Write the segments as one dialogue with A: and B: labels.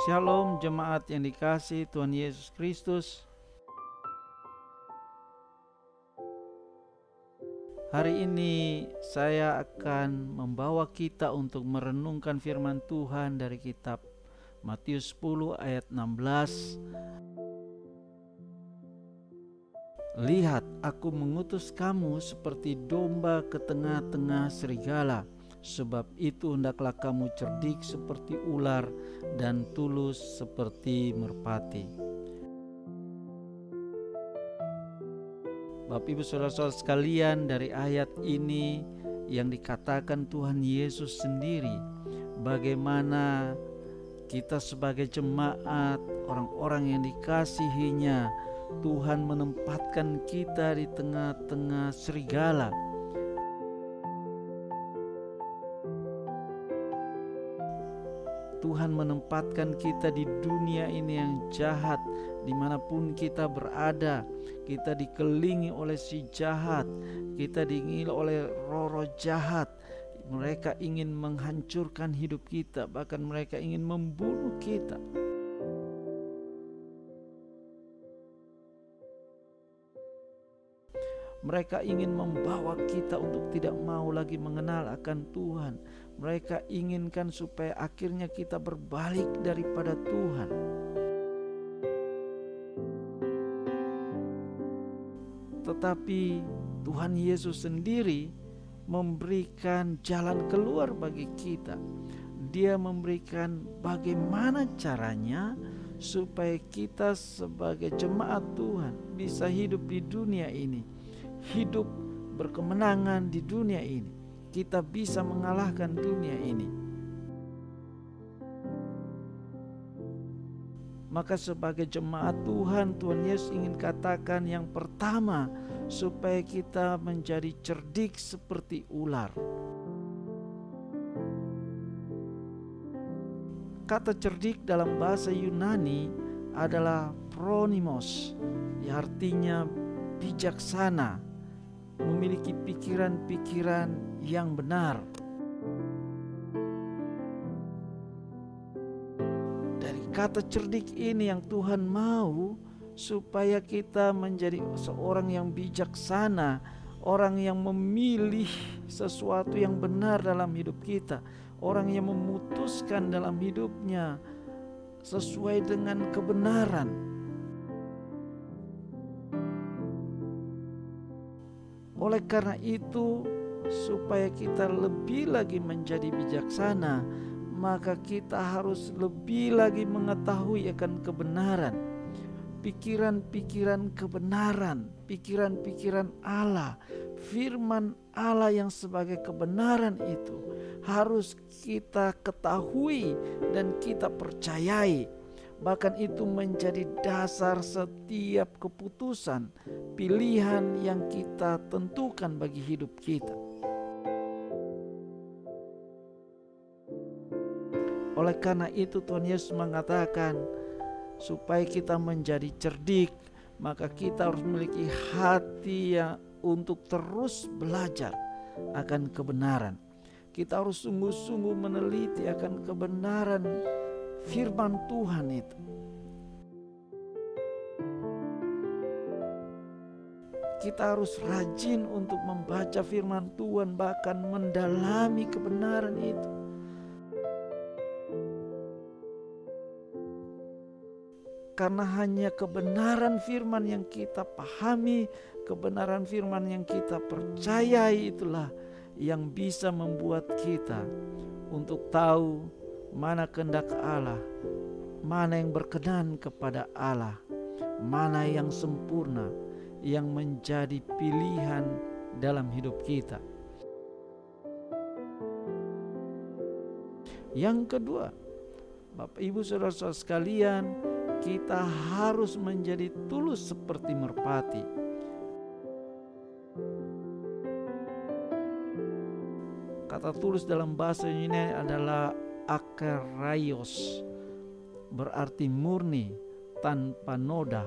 A: Shalom jemaat yang dikasih Tuhan Yesus Kristus. Hari ini saya akan membawa kita untuk merenungkan firman Tuhan dari kitab Matius 10 ayat 16. Lihat, aku mengutus kamu seperti domba ke tengah-tengah serigala Sebab itu hendaklah kamu cerdik seperti ular dan tulus seperti merpati. Bapak Ibu Saudara-saudara sekalian dari ayat ini yang dikatakan Tuhan Yesus sendiri bagaimana kita sebagai jemaat orang-orang yang dikasihinya Tuhan menempatkan kita di tengah-tengah serigala Tuhan menempatkan kita di dunia ini yang jahat di mana pun kita berada. Kita dikelilingi oleh si jahat kita diingil oleh roh-roh jahat. Mereka ingin menghancurkan hidup kita bahkan mereka ingin membunuh kita Mereka ingin membawa kita untuk tidak mau lagi mengenal akan Tuhan. Mereka inginkan supaya akhirnya kita berbalik daripada Tuhan. Tetapi Tuhan Yesus sendiri memberikan jalan keluar bagi kita. Dia memberikan bagaimana caranya supaya kita sebagai jemaat Tuhan bisa hidup di dunia ini hidup berkemenangan di dunia ini. Kita bisa mengalahkan dunia ini. Maka sebagai jemaat Tuhan, Tuhan Yesus ingin katakan yang pertama supaya kita menjadi cerdik seperti ular. Kata cerdik dalam bahasa Yunani adalah pronimos, yang artinya bijaksana, memiliki pikiran-pikiran yang benar. Dari kata cerdik ini yang Tuhan mau supaya kita menjadi seorang yang bijaksana, orang yang memilih sesuatu yang benar dalam hidup kita, orang yang memutuskan dalam hidupnya sesuai dengan kebenaran Oleh karena itu, supaya kita lebih lagi menjadi bijaksana, maka kita harus lebih lagi mengetahui akan kebenaran, pikiran-pikiran kebenaran, pikiran-pikiran Allah, firman Allah yang sebagai kebenaran itu harus kita ketahui dan kita percayai bahkan itu menjadi dasar setiap keputusan, pilihan yang kita tentukan bagi hidup kita. Oleh karena itu, Tuhan Yesus mengatakan, supaya kita menjadi cerdik, maka kita harus memiliki hati yang untuk terus belajar akan kebenaran. Kita harus sungguh-sungguh meneliti akan kebenaran firman Tuhan itu. Kita harus rajin untuk membaca firman Tuhan, bahkan mendalami kebenaran itu. Karena hanya kebenaran firman yang kita pahami, kebenaran firman yang kita percayai itulah yang bisa membuat kita untuk tahu mana kehendak Allah, mana yang berkenan kepada Allah, mana yang sempurna, yang menjadi pilihan dalam hidup kita. Yang kedua, Bapak Ibu Saudara-saudara sekalian, kita harus menjadi tulus seperti merpati. Kata tulus dalam bahasa ini adalah akaraios berarti murni tanpa noda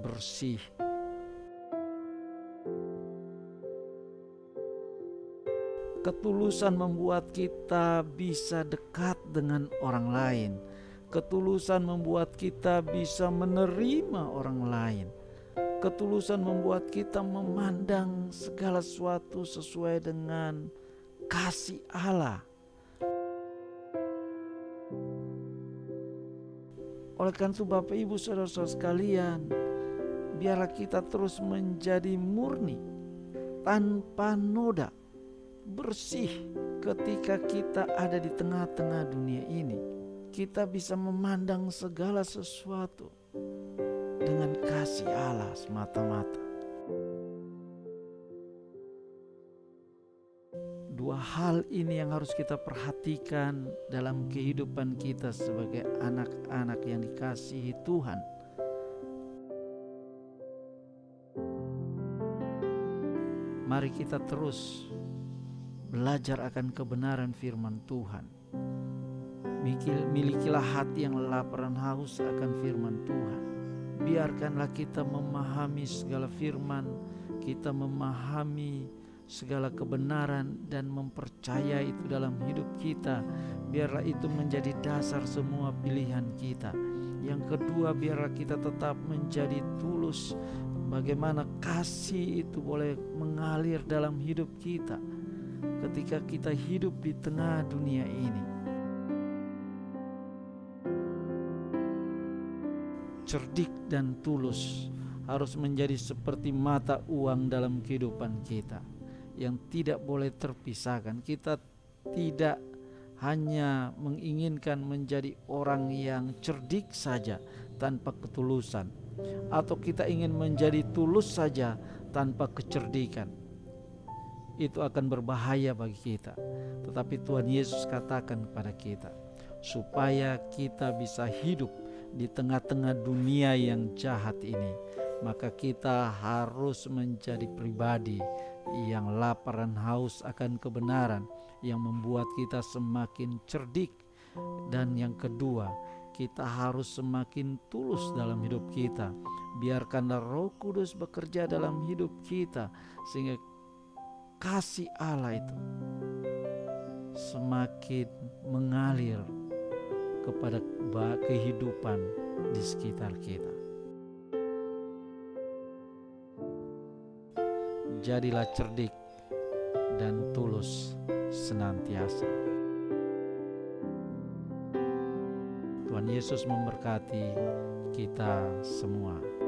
A: bersih ketulusan membuat kita bisa dekat dengan orang lain Ketulusan membuat kita bisa menerima orang lain. Ketulusan membuat kita memandang segala sesuatu sesuai dengan kasih Allah. Oleh karena itu Bapak Ibu Saudara-saudara sekalian, biarlah kita terus menjadi murni tanpa noda, bersih ketika kita ada di tengah-tengah dunia ini kita bisa memandang segala sesuatu dengan kasih Allah semata-mata. Dua hal ini yang harus kita perhatikan dalam kehidupan kita sebagai anak-anak yang dikasihi Tuhan. Mari kita terus belajar akan kebenaran firman Tuhan Milikilah hati yang lapar dan haus akan firman Tuhan. Biarkanlah kita memahami segala firman, kita memahami segala kebenaran dan mempercaya itu dalam hidup kita. Biarlah itu menjadi dasar semua pilihan kita. Yang kedua, biarlah kita tetap menjadi tulus. Bagaimana kasih itu boleh mengalir dalam hidup kita ketika kita hidup di tengah dunia ini cerdik dan tulus harus menjadi seperti mata uang dalam kehidupan kita yang tidak boleh terpisahkan. Kita tidak hanya menginginkan menjadi orang yang cerdik saja tanpa ketulusan, atau kita ingin menjadi tulus saja tanpa kecerdikan. Itu akan berbahaya bagi kita, tetapi Tuhan Yesus katakan kepada kita supaya kita bisa hidup di tengah-tengah dunia yang jahat ini, maka kita harus menjadi pribadi yang lapar dan haus akan kebenaran, yang membuat kita semakin cerdik, dan yang kedua, kita harus semakin tulus dalam hidup kita. Biarkanlah Roh Kudus bekerja dalam hidup kita, sehingga kasih Allah itu semakin mengalir kepada kehidupan di sekitar kita. Jadilah cerdik dan tulus senantiasa. Tuhan Yesus memberkati kita semua.